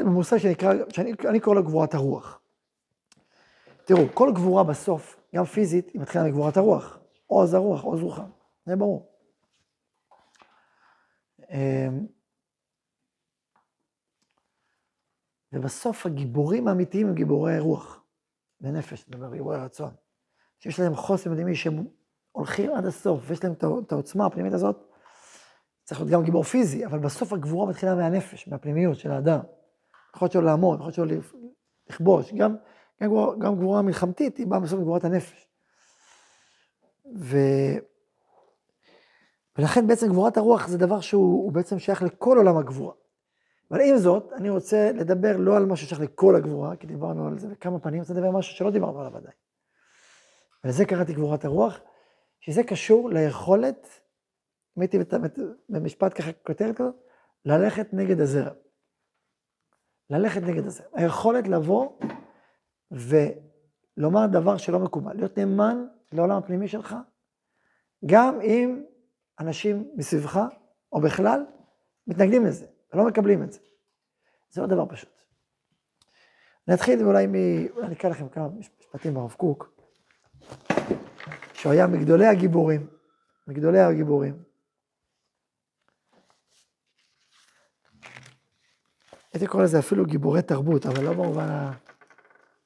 כן, במושג שנקרא, שאני אני קורא לו גבורת הרוח. תראו, כל גבורה בסוף, גם פיזית, היא מתחילה מגבורת הרוח. עוז הרוח, עוז רוחם. זה ברור. אמ, ובסוף הגיבורים האמיתיים הם גיבורי רוח ונפש, זאת אומרת, גיבורי רצון. שיש להם חוסן מדהימי, שהם הולכים עד הסוף, ויש להם את העוצמה הפנימית הזאת, צריך להיות גם גיבור פיזי, אבל בסוף הגבורה מתחילה מהנפש, מהפנימיות של האדם. יכול להיות שלא לעמוד, יכול להיות שלא לכבוש, גם, גם, גבורה, גם גבורה מלחמתית, היא באה בסוף מגבורת הנפש. ו... ולכן בעצם גבורת הרוח זה דבר שהוא בעצם שייך לכל עולם הגבורה. אבל עם זאת, אני רוצה לדבר לא על משהו שייך לכל הגבורה, כי דיברנו על זה בכמה פנים, אני רוצה לדבר על משהו שלא דיברנו עליו עדיין. ולזה קראתי גבורת הרוח, שזה קשור ליכולת, אם הייתי במשפט ככה כותרת כזאת, ללכת נגד הזרם. ללכת נגד הזרם. היכולת לבוא ולומר דבר שלא מקובל, להיות נאמן לעולם הפנימי שלך, גם אם אנשים מסביבך, או בכלל, מתנגדים לזה, ולא מקבלים את זה. זה לא דבר פשוט. אני אתחיל אולי מ... אני אקרא לכם כמה משפטים ברב קוק, שהוא היה מגדולי הגיבורים, מגדולי הגיבורים. הייתי קורא לזה אפילו גיבורי תרבות, אבל לא במובן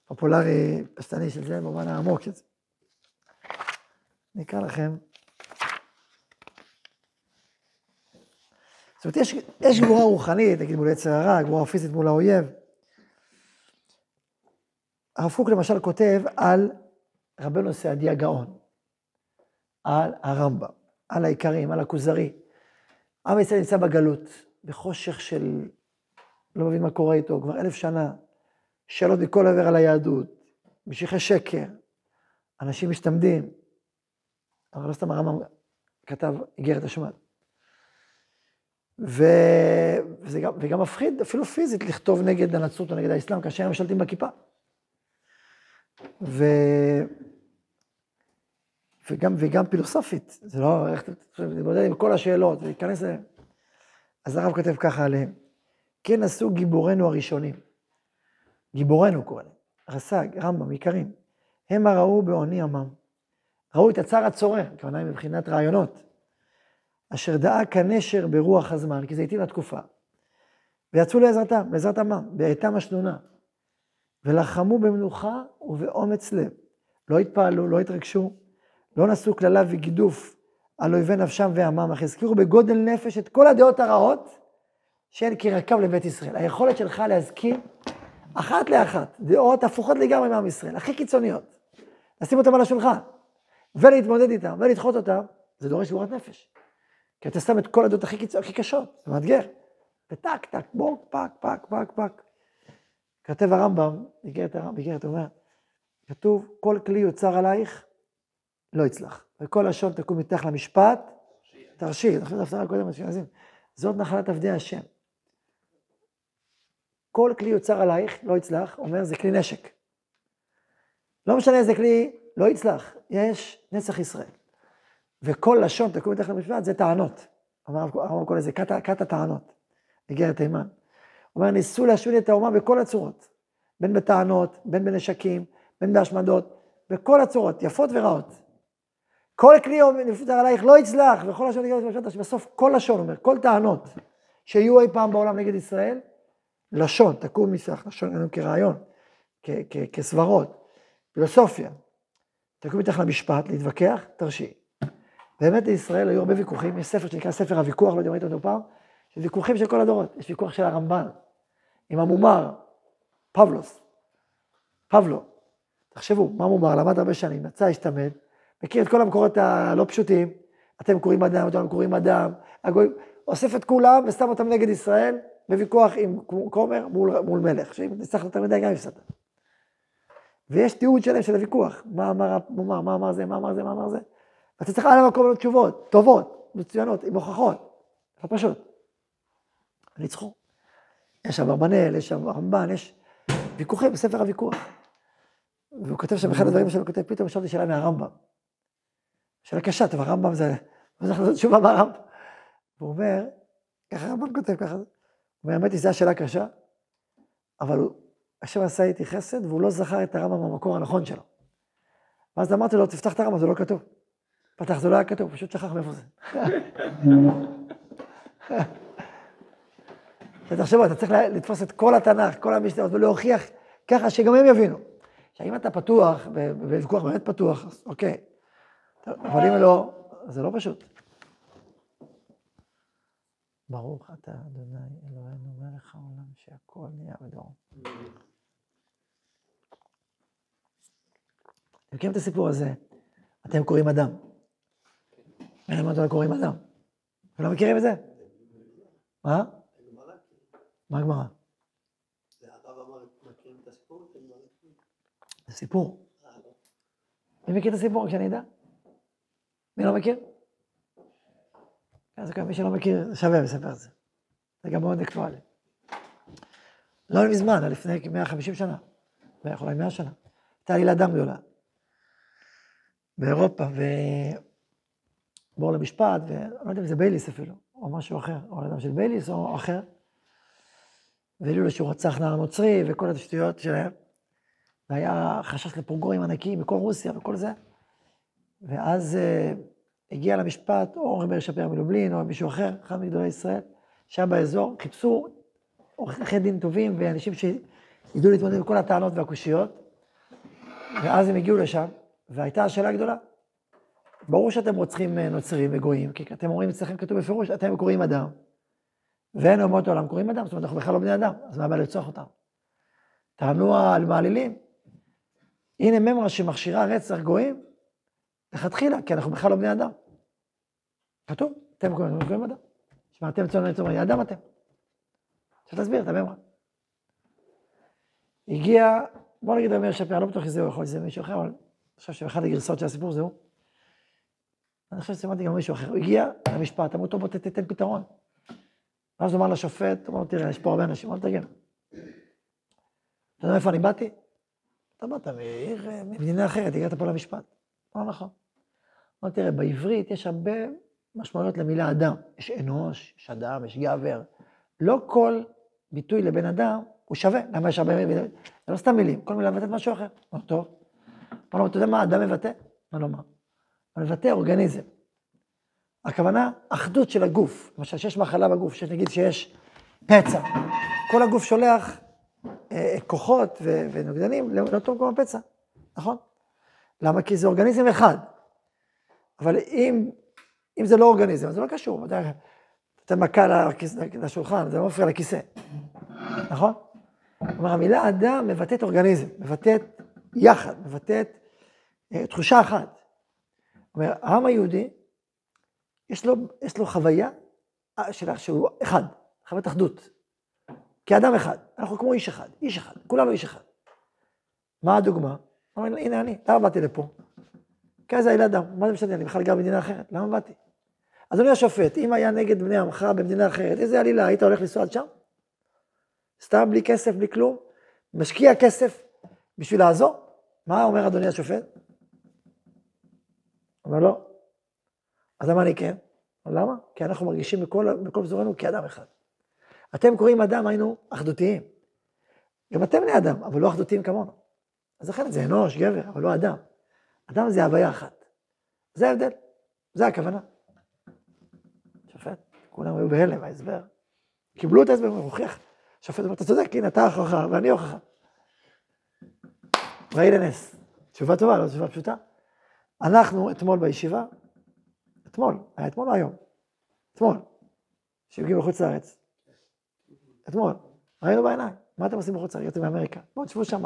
הפופולרי, פשטני של זה, במובן העמוק של זה. אני אקרא לכם. זאת אומרת, יש, יש גבורה רוחנית, נגיד מול יצר הרע, גבורה פיזית מול האויב. הרב קוק למשל כותב על רבנו סעדיה הגאון, על הרמב"ם, על העיקרים, על הכוזרי. עם ישראל נמצא בגלות, בחושך של לא מבין מה קורה איתו, כבר אלף שנה, שאלות מכל עבר על היהדות, משיחי שקר, אנשים משתמדים, אבל לא סתם הרמב"ם כתב איגרת השמד. ו... וזה גם, וגם מפחיד אפילו פיזית לכתוב נגד הנצרות או נגד האסלאם כאשר הם משלטים בכיפה. ו... וגם, וגם פילוסופית, זה לא, איך אתה להתמודד עם כל השאלות ולהיכנס אליהן. אז הרב כותב ככה עליהם. כן עשו גיבורינו הראשונים. גיבורינו קורא להם. רס"ג, רמב"ם, עיקרים. המה ראו בעוני עמם. ראו את הצער הצורר, הכוונה מבחינת רעיונות. אשר דאה כנשר ברוח הזמן, כי זה התאים לתקופה. ויצאו לעזרתם, לעזרת עמם, בעתם השנונה. ולחמו במנוחה ובאומץ לב. לא התפעלו, לא התרגשו, לא נשאו קללה וגידוף על אויבי נפשם ועמם, אך הזכירו בגודל נפש את כל הדעות הרעות שאין כרכב לבית ישראל. היכולת שלך להזכיר אחת לאחת דעות הפוכות לגמרי מעם ישראל, הכי קיצוניות, לשים אותן על השולחן, ולהתמודד איתן, ולדחות אותן, זה דורש גבורת נפש. כי אתה שם את כל הדעות הכי, קיצ... הכי קשות, זה מאתגר. וטק, טק, בוק, פק, פק, פק, פק. כתב הרמב"ם, איגרת הרמב"ם, אומר, כתוב, כל כלי יוצר עלייך, לא יצלח. וכל לשון תקום מתחת למשפט, תרשי. עכשיו דווקא קודם. זאת נחלת עבדי השם. כל כלי יוצר עלייך, לא יצלח, אומר, זה כלי נשק. לא משנה איזה כלי, לא יצלח, יש נצח ישראל. וכל לשון תקום מתחת למשפט, זה טענות. אמר הרב קורא לזה כת הטענות, איגרת תימן. אומר, ניסו להשמיד את האומה בכל הצורות, בין בטענות, בין בנשקים, בין בהשמדות, בכל הצורות, יפות ורעות. כל כלי נפטר עלייך לא יצלח, וכל לשון נגד המשפט, בסוף כל לשון, אומר, כל טענות שיהיו אי פעם בעולם נגד ישראל, לשון, תקום מסך, לשון אין כרעיון, כסברות, פילוסופיה, תקום מתחת למשפט, להתווכח, תרשי. באמת לישראל היו הרבה ויכוחים, יש ספר שנקרא ספר הוויכוח, לא יודע אם ראיתם אותו פעם, זה ויכוחים של כל הדורות, יש ויכוח של הרמב"ן, עם המומר, פבלוס, פבלו. תחשבו, מה מומר, למד הרבה שנים, יצא, השתמד, מכיר את כל המקורות הלא פשוטים, אתם קוראים אדם, אתם קוראים אדם, הגוי, אוסף את כולם ושם אותם נגד ישראל, בוויכוח עם כומר מול, מול מלך, שאם ניצחת יותר גם הפסדת. ויש תיעוד שלם של הוויכוח, מה אמר המומר, מה אמר זה, מה אמר זה, מה אמר זה. ואתה צריך על המקום לתת תשובות, טובות, מצוינות, עם הוכחות. לא פשוט. ניצחו. יש שם אברבנאל, יש שם רמב"ן, יש ויכוחים בספר הוויכוח. והוא כותב שם, אחד הדברים שהוא כותב, פתאום שאלתי שאלה מהרמב"ם. שאלה קשה, טוב, הרמב"ם זה, מה צריך לעשות תשובה מהרמב"ם? והוא אומר, ככה הרמב"ם כותב ככה, הוא אומר, האמת היא, זו השאלה קשה, אבל הוא, השם עשה איתי חסד, והוא לא זכר את הרמב"ם במקור הנכון שלו. ואז אמרתי לו, תפתח את הרמב"ם, זה לא כתוב. פתח, זה לא היה כתוב, פשוט שכח מאיפה זה. ותחשבו, אתה צריך לתפוס את כל התנ"ך, כל המשניות, ולהוכיח ככה שגם הם יבינו. עכשיו, אם אתה פתוח, בוויכוח באמת פתוח, אז אוקיי. אבל אם לא, זה לא פשוט. ברוך אתה, אדוני אלוהינו, מלך העולם, שהכל נהיה בדור. אתם מכירים את הסיפור הזה? אתם קוראים אדם. אין מה קוראים אדם. אתם לא מכירים את זה? מה? מה הגמרא? זה סיפור. מי מכיר את הסיפור? כשאני אדע? מי לא מכיר? אז מי שלא מכיר, שווה לספר את זה. זה גם מאוד אקטואלי. לא מזמן, לפני כ-150 שנה, בערך אולי 100 שנה, הייתה לי אדם גדולה באירופה, ובור למשפט, ואני לא יודע אם זה בייליס אפילו, או משהו אחר, או אדם של בייליס או אחר, והעלו לו שהוא רצח נער נוצרי וכל התשתיות שלהם, והיה חשש לפרוגורים ענקיים מכל רוסיה וכל זה, ואז... הגיע למשפט, או מאיר שפר מלובלין, או מישהו אחר, אחד מגדולי ישראל, שהיה באזור, חיפשו עורכי דין טובים ואנשים שידעו להתמודד עם כל הטענות והקושיות, ואז הם הגיעו לשם, והייתה השאלה הגדולה. ברור שאתם רוצחים אה, נוצרים וגויים, כי אתם אומרים אצלכם כתוב בפירוש, אתם קוראים אדם, ואין אומות העולם קוראים אדם, זאת אומרת, אנחנו בכלל לא בני אדם, אז מה הבעיה לרצוח אותם? טענו על מעלילים, הנה ממרה שמכשירה רצח גויים, לכתחילה, כי אנחנו בכלל לא בני אדם. כתוב, אתם קוראים אדם. שמעתם צאן לצומרי, אדם אתם. עכשיו תסביר את הממרה. הגיע, בוא נגיד אומר שפר, לא בטוח שזה הוא, יכול שזה מישהו אחר, אבל אני חושב שאחת הגרסאות של הסיפור זה הוא. אני חושב שסימנתי גם מישהו אחר. הוא הגיע למשפט, אמרו, טוב, בוא תתן פתרון. ואז הוא אמר לשופט, הוא אמר, תראה, יש פה הרבה אנשים, בוא נתרגם. אתה יודע מאיפה אני באתי? אתה באת מעיר, ממדינה אחרת, הגעת פה למשפט. אמר נכון. אמר, תראה, בעברית יש הרבה משמעויות למילה אדם. יש אנוש, יש אדם, יש גבר. לא כל ביטוי לבן אדם הוא שווה. למה יש הרבה מילים? זה לא סתם מילים, כל מילה מבטאת משהו אחר. אמר, טוב. אמר אתה יודע מה אדם מבטא? מה? הוא מבטא אורגניזם. הכוונה, אחדות של הגוף. למשל, שיש מחלה בגוף, שנגיד שיש פצע. כל הגוף שולח אה, כוחות ונוגדנים לאותו מקום הפצע, נכון? למה? כי זה אורגניזם אחד. אבל אם אם זה לא אורגניזם, אז זה לא קשור. אתה נותן מכה לשולחן, זה לא מפריע לכיסא, נכון? כלומר, המילה אדם מבטאת אורגניזם, מבטאת יחד, מבטאת אה, תחושה אחת. אומר, העם היהודי, יש לו, יש לו חוויה אה, של שהוא אחד, חוויית אחדות. כאדם אחד, אנחנו כמו איש אחד, איש אחד, כולנו איש אחד. מה הדוגמה? אומר, הנה אני, למה באתי לפה? אז הילד אדם, מה זה משנה, אני בכלל גר במדינה אחרת, למה באתי? אדוני השופט, אם היה נגד בני עמך במדינה אחרת, איזה עלילה, היית הולך לנסוע עד שם? סתם בלי כסף, בלי כלום? משקיע כסף בשביל לעזור? מה אומר אדוני השופט? אומר לא. אז למה אני כן? למה? כי אנחנו מרגישים בכל, בכל פזורנו כאדם אחד. אתם קוראים אדם, היינו אחדותיים. גם אתם בני אדם, אבל לא אחדותיים כמונו. אז לכן זה אנוש, גבר, אבל לא אדם. אדם זה הוויה אחת. זה ההבדל, זה הכוונה. שופט, כולם היו בהלם, ההסבר. קיבלו את ההסבר, הוא הוכיח. שופט אומר, אתה צודק, הנה, אתה ההוכחה ואני הוכחה. ראי לנס. תשובה טובה, לא תשובה פשוטה. אנחנו אתמול בישיבה, אתמול, היה אתמול או היום? אתמול, שהגיעו לחוץ לארץ. אתמול, ראינו בעיניים, מה אתם עושים בחוץ לארץ? יצאתם מאמריקה. בואו תשבו שם,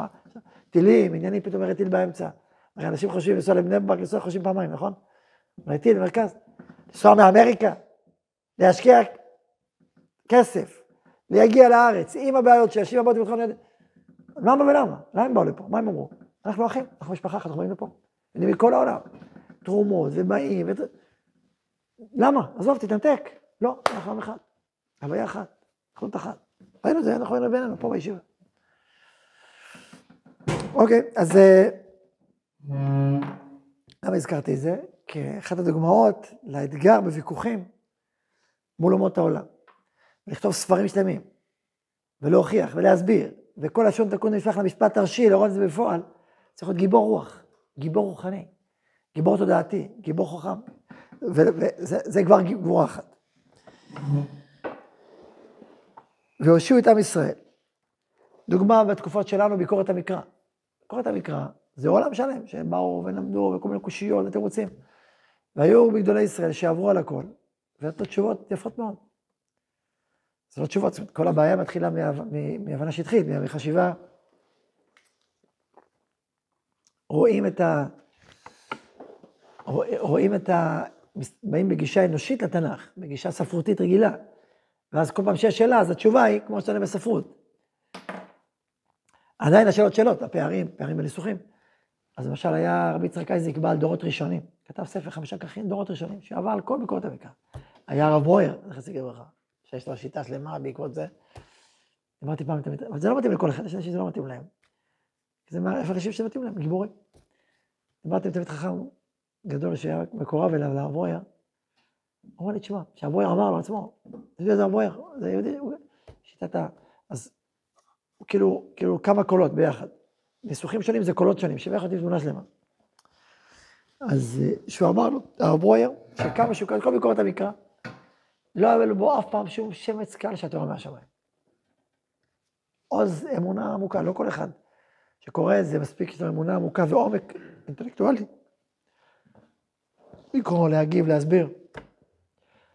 טילים, עניינים, פתאום ירד טיל באמצע. הרי אנשים חושבים לנסוע לבני ברק, לנסוע חושבים פעמיים, נכון? אולי טיל במרכז. לנסוע מאמריקה, להשקיע כסף, להגיע לארץ, עם הבעיות שיש, עם הבעיות בביטחון ידע. למה ולמה? למה הם באו לפה? מה הם אמרו? אנחנו אחים, אנחנו משפחה אחת, אנחנו באים לפה. אני מכל העולם. תרומות ובאים, ות... למה? עזוב, תתנתק. לא, אנחנו עם אחד. הוויה אחת, אחדות אחת. ראינו את זה, אנחנו היינו בינינו פה בישיבה. אוקיי, אז אה, למה הזכרתי את זה? כאחת הדוגמאות לאתגר בוויכוחים מול אומות העולם. לכתוב ספרים שלמים, ולהוכיח, ולהסביר, וכל לשון תקון נשלח למשפט הראשי, לראות את זה בפועל, צריך להיות גיבור רוח, גיבור רוחני, גיבור תודעתי, גיבור חכם, וזה כבר גבורה אחת. והושיעו את עם ישראל. דוגמה בתקופות שלנו, ביקורת המקרא. ביקורת המקרא זה עולם שלם, שהם באו ולמדו וכל מיני קושיות ותירוצים. והיו בגדולי ישראל שעברו על הכל, ונתנו תשובות יפות מאוד. זה לא תשובות, זאת אומרת, כל הבעיה מתחילה מהבנה שטחית, מחשיבה. רואים את ה... רואים את ה... באים בגישה אנושית לתנ"ך, בגישה ספרותית רגילה. ואז כל פעם שיש שאלה, אז התשובה היא כמו שאתה בספרות. עדיין השאלות שאלות, הפערים, פערים בניסוחים. אז למשל היה רבי יצחק אייזיק בעל דורות ראשונים, כתב ספר חמישה כרכים, דורות ראשונים, שעבר על כל ביקורת המקרא. היה הרב ברויר, זכר צדיק לברכה, שיש לו שיטה שלמה בעקבות זה. אמרתי פעם, אבל זה לא מתאים לכל אחד, יש אנשים שזה לא מתאים להם. זה איפה אנשים שמתאים להם, גיבורים. דיברתי עם תלמיד חכם גדול שהיה מקורב אליו, לרב ברויר. הוא אמר לי, תשמע, כשהברויר אמר לו עצמו, אתה יודע איזה הברויר, זה יהודי, שיטת ה... אז כאילו, כאילו כמה קולות ביחד. ניסוחים שונים זה קולות שונים, שביחד עם תמונה שלמה. אז אה, שהוא אמר לו, הרב ברויר, שכמה שהוא קרא, כל ביקורת המקרא, לא היה בו אף פעם שום שמץ קל שהתורה מהשמיים. עוז אמונה עמוקה, לא כל אחד שקורא את זה, מספיק יש לו אמונה עמוקה ועומק אינטלקטואלי. לקרוא, להגיב, להסביר.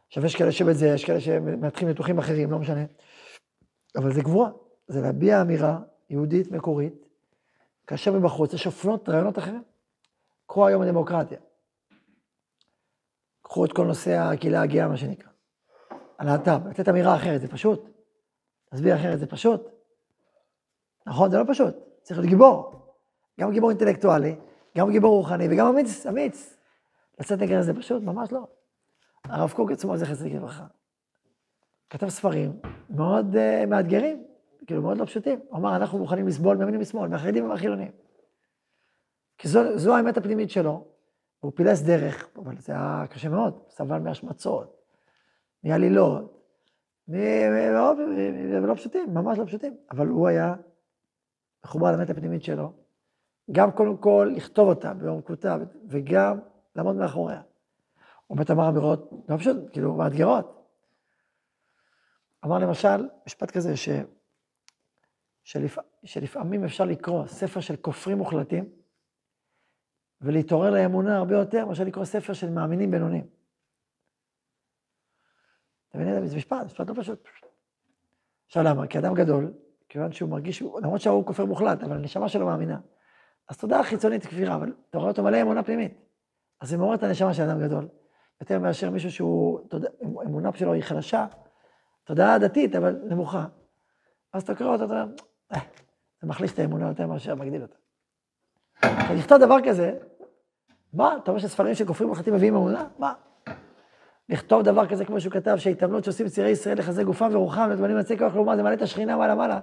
עכשיו, יש כאלה שבזה, יש כאלה שמנתחים ניתוחים אחרים, לא משנה. אבל זה גבורה, זה להביע אמירה יהודית מקורית, כאשר מבחוץ יש אופנות, רעיונות אחרים. קחו היום הדמוקרטיה. קחו את כל נושא הקהילה הגאה, מה שנקרא. הלהט"ב, לתת אמירה אחרת, זה פשוט. להסביר אחרת, זה פשוט. נכון, זה לא פשוט. צריך להיות גיבור. גם גיבור אינטלקטואלי, גם גיבור רוחני, וגם אמיץ, אמיץ. לצאת נגד זה פשוט, ממש לא. הרב קוק עצמו, זכר צדיק לברכה, כתב ספרים מאוד uh, מאתגרים, כאילו מאוד לא פשוטים. הוא אמר, אנחנו מוכנים לסבול מימין ומשמאל, מהחרדים ומהחילונים. כי זו, זו האמת הפנימית שלו. הוא פילס דרך, אבל זה היה קשה מאוד, סבל מהשמצות, מעלילות, ולא פשוטים, ממש לא פשוטים. אבל הוא היה מחובר לאמת הפנימית שלו, גם קודם כל לכתוב אותה בעומקותה, וגם לעמוד מאחוריה. הוא באמת אמר אמירות, לא פשוט, כאילו, מאתגרות. אמר למשל, משפט כזה, ש, שלפ, שלפעמים אפשר לקרוא ספר של כופרים מוחלטים, ולהתעורר לאמונה הרבה יותר מאשר לקרוא ספר של מאמינים בינונים. אתה מבין? זה משפט, משפט לא פשוט. עכשיו למה? כי אדם גדול, כיוון שהוא מרגיש, למרות שהוא כופר מוחלט, אבל הנשמה שלו מאמינה. אז תודעה חיצונית היא כפירה, אבל אתה רואה אותו מלא אמונה פנימית. אז זה מעורר את הנשמה של אדם גדול, יותר מאשר מישהו שהוא, תודע, אמונה שלו היא חלשה, תודעה דתית, אבל נמוכה. אז אתה קורא אותו, אתה אומר, זה מחליש את האמונה יותר מאשר מגדיל אותה. עכשיו, לכתוב דבר כזה, מה? אתה אומר שספרים של כופרים מוחלטים מביאים אמונה? מה? לכתוב דבר כזה כמו שהוא כתב, שהתאמנות שעושים צעירי ישראל לחזק גופם ורוחם, לדמנים לצי כוח לאומה, זה מעלה את השכינה מעלה מעלה.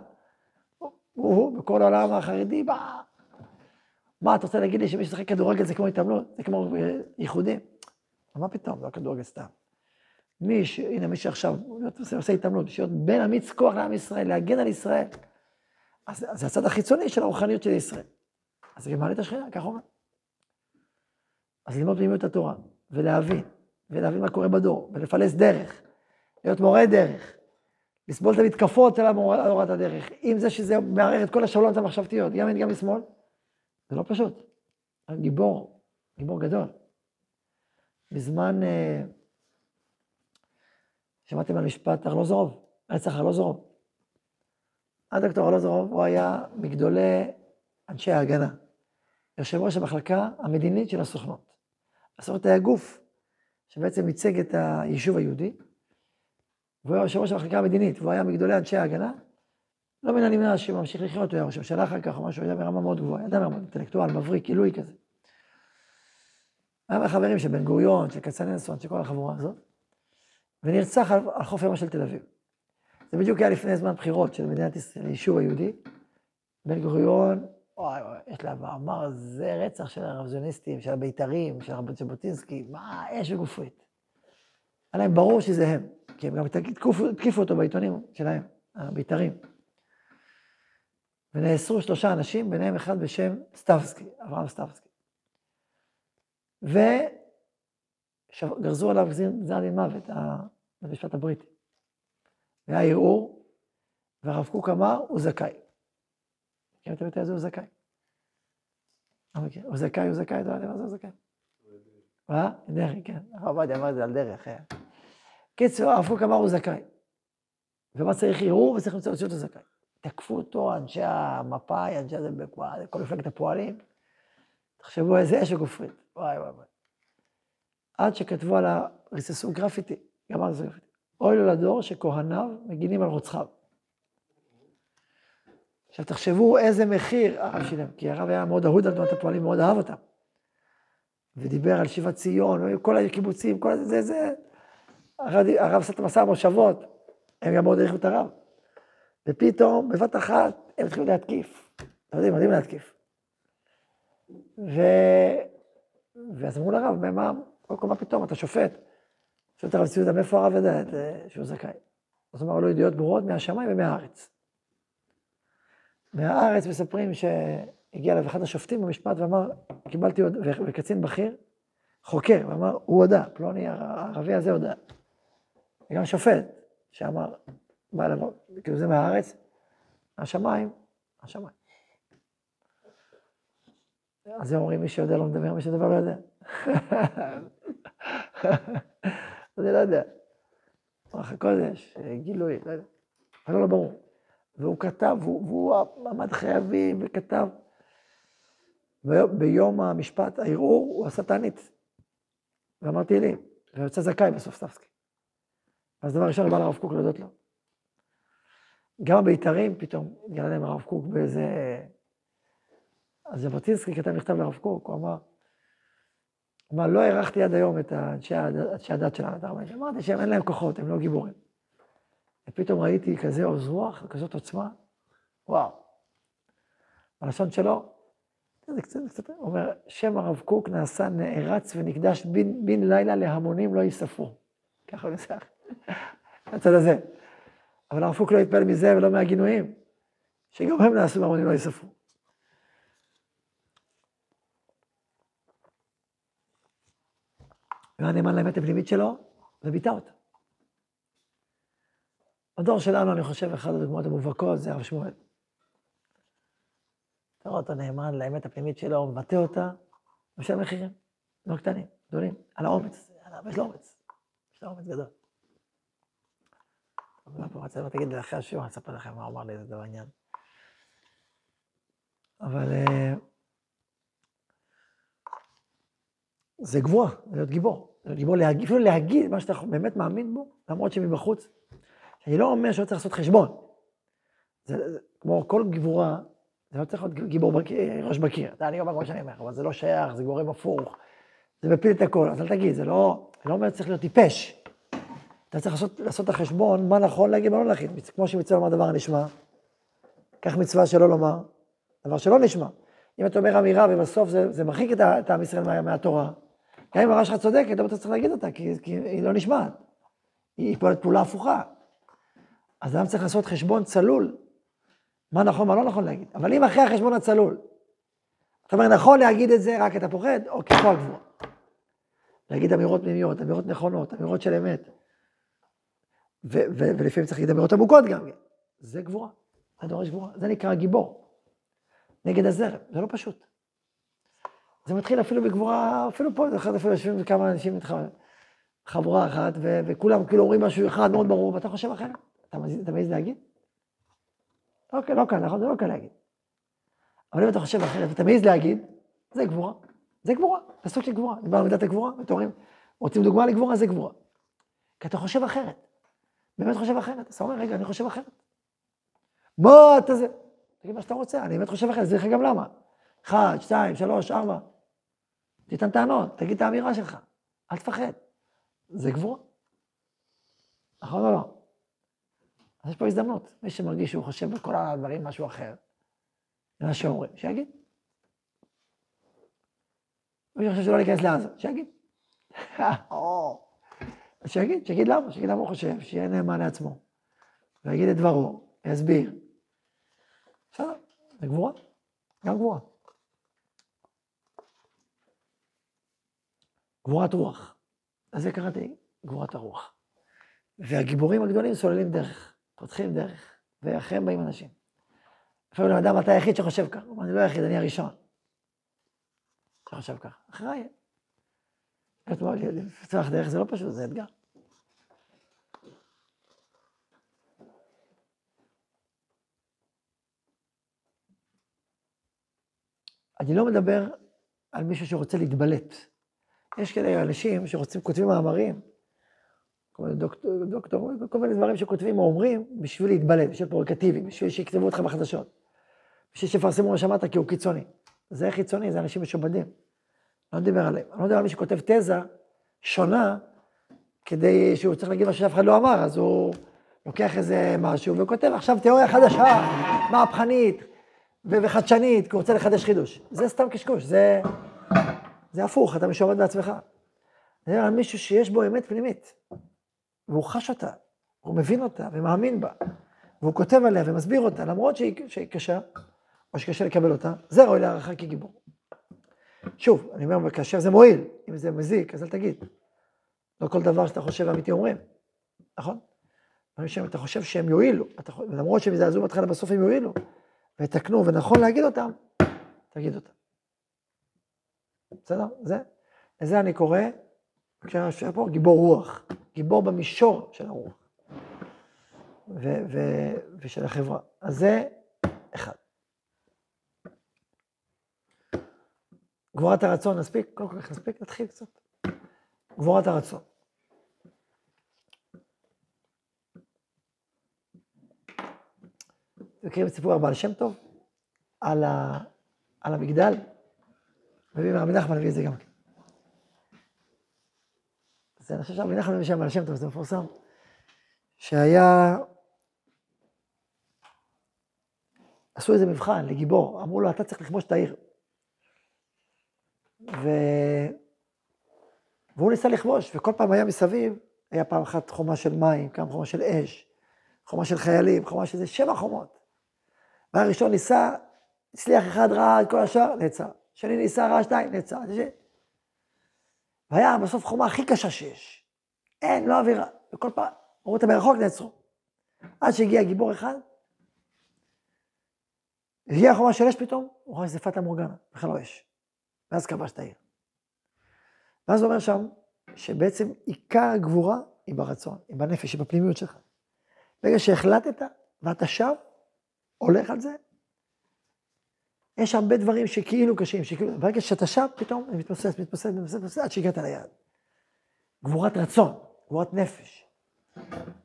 הוא, בכל העולם החרדי, מה? מה, אתה רוצה להגיד לי שמי ששחק כדורגל זה כמו התאמנות, זה כמו אה, ייחודים? מה פתאום, לא כדורגל סתם. מי ש... הנה, מי שעכשיו עושה, התאמנות, להיות בין אמיץ כוח לעם ישראל, להגן על ישראל, אז זה הצד החיצוני של הרוחניות של ישראל. אז זה מעלה את השכינה, ככה אומר. אז ללמוד פנימיות התורה, ולהבין, ולהבין מה קורה בדור, ולפלס דרך, להיות מורה דרך, לסבול את המתקפות על הוראת הדרך, עם זה שזה מערער את כל השאלות המחשבתיות, גם ימין גם משמאל, זה לא פשוט. גיבור, גיבור גדול. בזמן, אה, שמעתם על משפט ארלוזורוב, רצח ארלוזורוב. הדוקטור ארלוזורוב, הוא היה מגדולי אנשי ההגנה, יושב ראש המחלקה המדינית של הסוכנות. הסוכנות היה גוף שבעצם ייצג את היישוב היהודי, והוא היה יושב ראש המחלקה המדינית, והוא היה מגדולי אנשי ההגנה. לא מן הנמנע שהוא ממשיך לחיות, הוא היה ראש הממשלה אחר כך או משהו, היה ברמה מאוד גבוהה, אדם מאוד אינטלקטואל, מבריק, עילוי כזה. היה מהחברים של בן גוריון, של כצנלסון, של כל החבורה הזאת, ונרצח על, על חוף ימה של תל אביב. זה בדיוק היה לפני זמן בחירות של מדינת ישראל, היישוב היהודי. בן גוריון, וואי וואי, יש לה מאמר, זה רצח של הרבזוניסטים, של הבית"רים, של רבי ז'בוטינסקי, מה, אש וגופרית. היה להם ברור שזה הם, כי הם גם התקיפו אותו בעיתונים שלהם, הבית"רים. ונאסרו שלושה אנשים, ביניהם אחד בשם סטבסקי, אברהם סטבסקי. וגרזו עליו גזר דין מוות, במשפט הבריטי. והיה ערעור, והרב קוק אמר, הוא זכאי. מכיר את הביטוי הזה? הוא זכאי. הוא זכאי, הוא זכאי, אתה יודע מה זה הוא זכאי? מה? דרך, כן. הרב עובדיה אמר את זה על דרך. אה. קיצור, הרב קוק אמר, הוא זכאי. ומה צריך ערעור? וצריך למצוא אותו זכאי. תקפו אותו אנשי המפא"י, אנשי זה, כל מפלגת הפועלים. תחשבו איזה אש וגופרית. וואי וואי וואי. עד שכתבו על ה... ריססו גרפיטי, על זה גרפיטי. אוי לו לדור שכהניו מגינים על רוצחיו. עכשיו תחשבו איזה מחיר הרב שילם, כי הרב היה מאוד אהוד על תנועת הפועלים, מאוד אהב אותם. ודיבר על שיבת ציון, כל הקיבוצים, כל זה, זה. הרב, הרב עשה את המסע המושבות, הם גם מאוד העריכו את הרב. ופתאום, בבת אחת, הם התחילו להתקיף. אתם יודעים, יודעים להתקיף. ו... ואז אמרו לרב, מה, מה, מה פתאום, אתה שופט. שואל את הרב ציודה, מאיפה הרב יודע שהוא זכאי? אז אמר לו ידיעות ברורות מהשמיים ומהארץ. מהארץ מספרים שהגיע אליו אחד השופטים במשפט ואמר, קיבלתי וקצין בכיר, חוקר, ואמר, הוא הודה, פלוני הערבי הזה הודה. וגם שופט, שאמר, בא אליו, כאילו זה מהארץ, השמיים, השמיים. אז הם אומרים, מי שיודע לא מדבר, מי שדבר לא יודע. אני לא יודע. רוח הקודש, גילוי, לא יודע. אבל לא ברור. והוא כתב, והוא עמד חייבים וכתב. ביום המשפט, הערעור, הוא עשה תענית. ואמר תהילים, ויוצא זכאי בסוף סטפסקי. אז דבר ראשון, בא לרב קוק להודות לו. גם הבית"רים, פתאום התגלה להם הרב קוק באיזה... אז ז'בוטינסקי כתב מכתב לרב קוק, הוא אמר, אמר, לא הערכתי עד היום את אנשי הדת שלנו, אמרתי שהם אין להם כוחות, הם לא גיבורים. ופתאום ראיתי כזה עוז רוח, כזאת עוצמה, וואו. בלשון שלו, זה קצת, קצת, אומר, שם הרב קוק נעשה נערץ ונקדש בן לילה להמונים לא ייספרו. ככה הוא ניסח, הצד הזה. אבל הרב קוק לא התפעל מזה ולא מהגינויים, שגם הם נעשו בהמונים לא ייספרו. הוא היה נאמן לאמת הפנימית שלו, וביטא אותה. בדור שלנו, אני חושב, אחת הדוגמאות המובהקות זה הרב שמואל. אתה רואה אותו נאמן לאמת הפנימית שלו, הוא מבטא אותה, משלם מחירים, לא קטנים, גדולים, על האומץ, יש לו אומץ, יש לו אומץ גדול. אבל פה רציתי, תגיד לי אחרי השיעור, אני אספר לכם מה הוא אמר לי, זה דבר עניין. אבל אה, זה גבוהה, להיות גיבור. גיבור, להגיד, אפילו להגיד מה שאתה באמת מאמין בו, למרות שמבחוץ. אני לא אומר שלא צריך לעשות חשבון. זה, זה כמו כל גבורה, זה לא צריך להיות גיבור בקיר, ראש בקיר. אני אומר כמו שאני אומר, אבל זה לא שייך, זה גורם הפוך. זה מפיל את הכל, אז אל תגיד, זה לא, אני לא אומר שצריך להיות טיפש. אתה צריך לעשות, לעשות את החשבון, מה נכון להגיד, מה לא להגיד. כמו שמצווה לומר דבר הנשמע, כך מצווה שלא לומר, דבר שלא נשמע. אם אתה אומר אמירה ובסוף זה, זה מרחיק את עם ישראל מה, מהתורה, גם אם הרע שלך צודקת, אבל אתה צריך להגיד אותה, כי, כי היא לא נשמעת. היא פועלת פעולה הפוכה. אז אדם צריך לעשות חשבון צלול, מה נכון, מה לא נכון להגיד. אבל אם אחרי החשבון הצלול, אתה אומר, נכון להגיד את זה, רק אתה פוחד, אוקיי, פה הגבוה. להגיד אמירות פנימיות, אמירות נכונות, אמירות של אמת. ולפעמים צריך להגיד אמירות עמוקות גם. זה גבורה, זה דורש גבורה, זה נקרא גיבור. נגד הזרם, זה לא פשוט. זה מתחיל אפילו בגבורה, אפילו פה, אחת אפילו יושבים כמה אנשים איתך, חבורה אחת, וכולם כאילו אומרים משהו אחד מאוד ברור, ואתה חושב אחרת. אתה מעז להגיד? אוקיי, לא קל, נכון? זה לא קל להגיד. אבל אם אתה חושב אחרת ואתה מעז להגיד, זה גבורה. זה גבורה, זה סוג של גבורה. דיברנו על מידת הגבורה, ואתם אומרים, רוצים דוגמה לגבורה, זה גבורה. כי אתה חושב אחרת. באמת חושב אחרת. אז אתה אומר, רגע, אני חושב אחרת. מה אתה זה? תגיד מה שאתה רוצה, אני באמת חושב אחרת, זה לך גם למה. אחד, שתיים, שלוש, ארבע. תיתן טענות, תגיד את האמירה שלך. אל תפחד. זה גבורה. נכון או לא? אז יש פה הזדמנות. מי שמרגיש שהוא חושב בכל הדברים משהו אחר, זה מה שאומרים, שיגיד. מי שחושב שלא להיכנס לעזה, שיגיד. שיגיד, שיגיד למה, שיגיד למה הוא חושב, שיהיה נאמן לעצמו. ויגיד את דברו, יסביר. בסדר, זה גבורה, גם גבורה. גבורת רוח. אז זה קראתי גבורת הרוח. והגיבורים הגדולים סוללים דרך, פותחים דרך, ואחריהם באים אנשים. לפעמים אדם, אתה היחיד שחושב ככה. הוא אומר, אני לא היחיד, אני הראשון. שחושב ככה. אחריי. לפתוח דרך זה לא פשוט, זה אתגר. אני לא מדבר על מישהו שרוצה להתבלט. יש כאלה אנשים שרוצים, כותבים מאמרים, דוקטור, דוקטור, כל מיני דברים שכותבים או אומרים בשביל להתבלט, בשביל פרוקטיבי, בשביל שיכתבו אותך בחדשות, בשביל שיפרסמו מה שמעת כי הוא קיצוני. זה חיצוני, זה אנשים משובדים. לא נדבר עליהם. אני לא יודע על מי שכותב תזה שונה, כדי שהוא צריך להגיד מה שאף אחד לא אמר, אז הוא לוקח איזה משהו וכותב עכשיו תיאוריה חדשה, מהפכנית וחדשנית, כי הוא רוצה לחדש חידוש. זה סתם קשקוש, זה, זה הפוך, אתה משועבד בעצמך. זה על מישהו שיש בו אמת פנימית, והוא חש אותה, הוא מבין אותה ומאמין בה, והוא כותב עליה ומסביר אותה, למרות שהיא, שהיא קשה, או שקשה לקבל אותה, זה ראוי להערכה כגיבור. שוב, אני אומר, כאשר זה מועיל, אם זה מזיק, אז אל תגיד. לא כל דבר שאתה חושב אמיתי אומרים, נכון? דברים אתה חושב שהם יועילו, אתה, למרות שהם יזעזעו בהתחלה, בסוף הם יועילו, ויתקנו, ונכון להגיד אותם, תגיד אותם. בסדר? זה, לזה אני קורא, כשאני פה, גיבור רוח, גיבור במישור של הרוח, ו- ו- ושל החברה. אז זה אחד. גבורת הרצון, נספיק? כל כך נספיק? נתחיל קצת. גבורת הרצון. מכירים את סיפור הבעל שם טוב? על, ה, על המגדל? מביא מרבי נחמן מביא את זה גם כן. זה, אני חושב שרבי נחמן מביא שם בעל שם טוב, זה מפורסם. שהיה... עשו איזה מבחן לגיבור, אמרו לו, אתה צריך לכבוש את העיר. ו... והוא ניסה לכבוש, וכל פעם היה מסביב, היה פעם אחת חומה של מים, פעם חומה של אש, חומה של חיילים, חומה של זה, שבע חומות. והראשון ניסה, הצליח אחד, את כל השאר, נעצר. שני ניסה, ראה שתיים, נעצר. והיה בסוף חומה הכי קשה שיש. אין, לא אווירה. וכל פעם, אמרו אותה מרחוק, נעצרו. עד שהגיע גיבור אחד, הגיעה חומה של אש פתאום, הוא רואה שזה פטה מורגנה, בכלל לא אש. ואז כבש את העיר. ואז הוא אומר שם, שבעצם עיקר הגבורה היא ברצון, היא בנפש, היא בפנימיות שלך. ברגע שהחלטת ואתה שב, הולך על זה, יש הרבה דברים שכאילו קשים, שכאילו, ברגע שאתה שב, פתאום זה מתמוסס, מתמוסס, מתמוסס, עד שהגעת ליעד. גבורת רצון, גבורת נפש.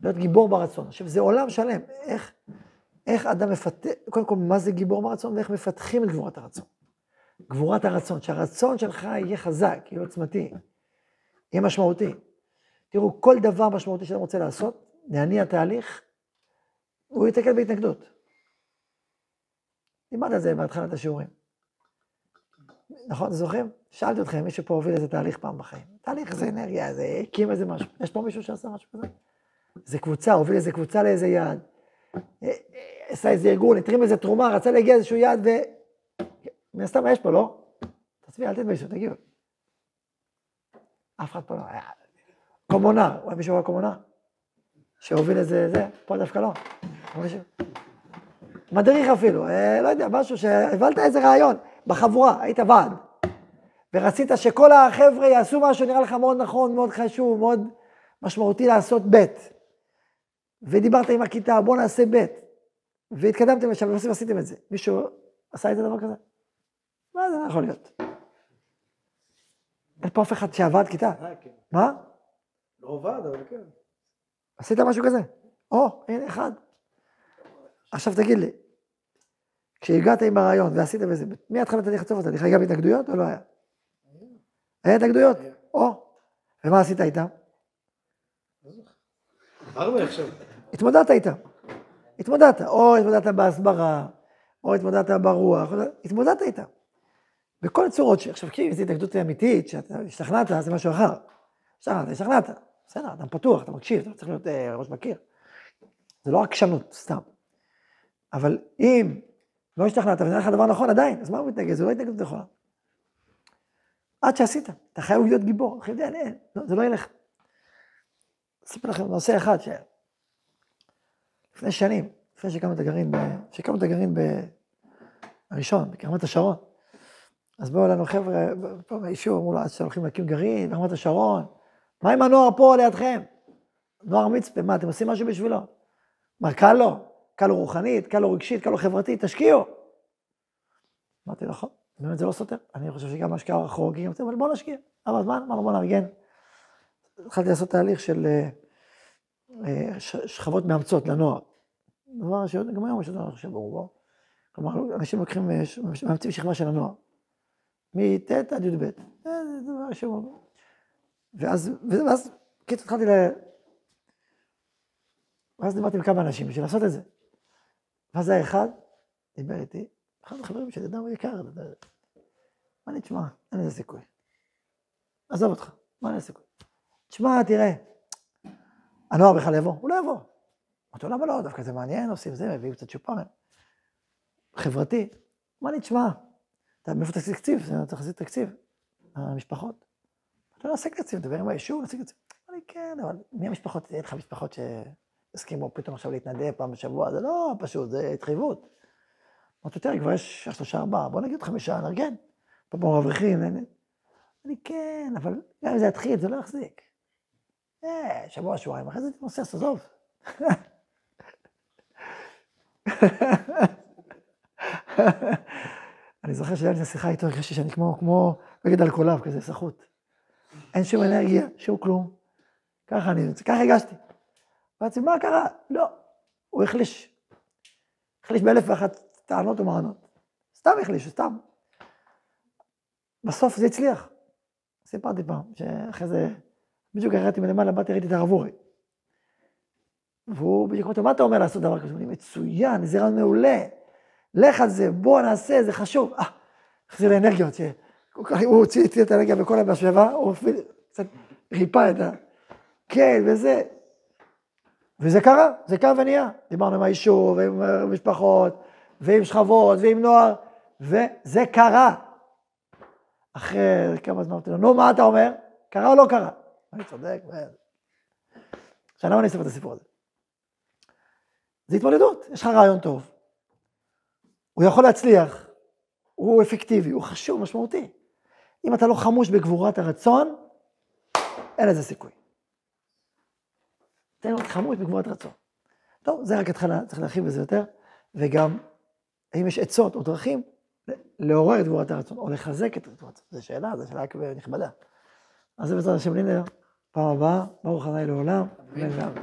להיות גיבור ברצון. עכשיו, זה עולם שלם. איך, איך אדם מפתח, קודם כל, מה זה גיבור ברצון ואיך מפתחים את גבורת הרצון. גבורת הרצון, שהרצון שלך יהיה חזק, יהיה עוצמתי, יהיה משמעותי. תראו, כל דבר משמעותי שאתה רוצה לעשות, להניע תהליך, הוא ייתקל בהתנגדות. דיברת על זה בהתחלת השיעורים. נכון, זוכרים? שאלתי אתכם, מישהו פה הוביל איזה תהליך פעם בחיים. תהליך זה אנרגיה, זה הקים איזה משהו. יש פה מישהו שעשה משהו כזה? זה קבוצה, הוביל איזה קבוצה לאיזה יעד. אה, אה, עשה איזה ארגון, התרים איזה תרומה, רצה להגיע איזשהו יעד, ו... מן הסתם יש פה, לא? תצביע, אל תתביישו, תגידו. אף אחד פה לא. היה... קומונר, אולי מישהו היה קומונר? שהוביל איזה זה? פה דווקא לא. מדריך אפילו, אה, לא יודע, משהו שהבלת איזה רעיון בחבורה, היית ועד. ורצית שכל החבר'ה יעשו משהו, נראה לך מאוד נכון, מאוד חשוב, מאוד משמעותי לעשות ב'. ודיברת עם הכיתה, בוא נעשה ב'. והתקדמתם לשם, ובסוף עשיתם את זה. מישהו עשה את הדבר כזה? מה זה יכול להיות? אין פה אף אחד שעבד כיתה. אה, כן. מה? לא עבד, אבל כן. עשית משהו כזה? או, הנה אחד. עכשיו תגיד לי, כשהגעת עם הרעיון ועשית בזה, מי התחלת תהליך לצוף אותה? היה גם התנגדויות או לא היה? היה התנגדויות? או, ומה עשית איתם? התמודדת איתם. התמודדת, או התמודדת בהסברה, או התמודדת ברוח, התמודדת איתם. בכל צורות ש... עכשיו, כי זו התנגדות אמיתית, שאתה השתכנעת, זה משהו אחר. השתכנעת, השתכנעת. בסדר, אתה פתוח, אתה מקשיב, אתה צריך להיות אה, ראש בקיר. זה לא עקשנות, סתם. אבל אם לא השתכנעת, ונראה לך דבר נכון עדיין, אז מה הוא מתנגד? זה לא התנגדות נכונה. עד שעשית, אתה חייב להיות גיבור, אחי, אין, לא, זה לא ילך. אספר לכם נושא אחד, ש... לפני שנים, לפני שהקמנו את הגרעין, שהקמנו את הגרעין הראשון, בקרמת השרון, אז באו אלינו חבר'ה, פה מהיישוב, אמרו לו, אז שהולכים להקים גרעין, ברמת השרון, מה עם הנוער פה לידכם? נוער מצפה, מה, אתם עושים משהו בשבילו? אמר, קל לו, קל לו רוחנית, קל לו רגשית, קל לו חברתית, תשקיעו. אמרתי, נכון, באמת זה לא סותר, אני חושב שגם השקעה חורגים, אבל בואו נשקיע. אבל זמן, אמרנו, בואו נארגן. התחלתי לעשות תהליך של אה, אה, שכבות מאמצות לנוער. דבר שגם היום יש דבר חושב ברובו. כלומר, אנשים לוקחים, אה, מאמצים שכבה של הנוער. מט' עד י"ב. זה דבר שהוא... ואז, ואז, קיצור, התחלתי ל... ואז דיברתי עם כמה אנשים בשביל לעשות את זה. ואז היה אחד, דיבר איתי, אחד החברים שלי, אדם יקר, מה אני, תשמע, אין לזה סיכוי. עזוב אותך, מה אין לזה? תשמע, תראה, הנוער בכלל יבוא, הוא לא יבוא. אמרתי לו, למה לא? דווקא זה מעניין, עושים זה, מביאים קצת צ'ופרים. חברתי. אמר לי, תשמע, אתה מאיפה תשיג תקציב? אתה צריך להשיג תקציב. המשפחות. אתה נעשה תקציב, נדבר עם היישוב, נעשה תקציב. אמר לי, כן, אבל מי המשפחות? אין לך משפחות שהסכימו פתאום עכשיו להתנדב פעם בשבוע, זה לא פשוט, זה התחייבות. אמרתי, תראה, כבר יש שלושה, ארבעה, בוא נגיד חמישה, נארגן. פה פה אברכים, לי, כן, אבל גם אם זה יתחיל, זה לא יחזיק. אה, שבוע, שבועיים, אחרי זה תתמוסס, עזוב. אני זוכר שהיה לי את השיחה איתו, הרגשתי שאני כמו, כמו נגד אלכוהוליו, כזה סחוט. אין שום אנרגיה, שום כלום. ככה אני, ככה הגשתי. אמרתי, מה קרה? לא. הוא החליש. החליש באלף ואחת טענות ומענות. סתם החליש, סתם. בסוף זה הצליח. סיפרתי פעם, שאחרי זה, בדיוק ירדתי מלמעלה, באתי, ראיתי את הרב אורי. והוא בדיוק אמר, מה אתה אומר לעשות דבר כזה? הוא אומר, מצוין, זה רעיון מעולה. לך על זה, בוא נעשה, זה חשוב. אה, החזיר לאנרגיות, הוא הוציא את האנרגיה בכל המשאבה, הוא אפילו קצת ריפא את ה... כן, וזה. וזה קרה, זה קרה ונהיה. דיברנו עם היישוב, ועם משפחות, ועם שכבות, ועם נוער, וזה קרה. אחרי כמה זמן אמרתי לו, נו, מה אתה אומר? קרה או לא קרה? אני צודק, עכשיו למה אני אספר את הסיפור הזה? זה התמודדות, יש לך רעיון טוב. הוא יכול להצליח, הוא אפקטיבי, הוא חשוב, משמעותי. אם אתה לא חמוש בגבורת הרצון, אין לזה סיכוי. תן לו חמוש בגבורת הרצון. טוב, זה רק התחלה, צריך להרחיב בזה יותר, וגם, האם יש עצות או דרכים לעורר את גבורת הרצון, או לחזק את גבורת הרצון. זו שאלה, זו שאלה נכבדה. אז זה בעזרת השם לינר, פעם הבאה, ברוך ה' לעולם, אמן ואמן.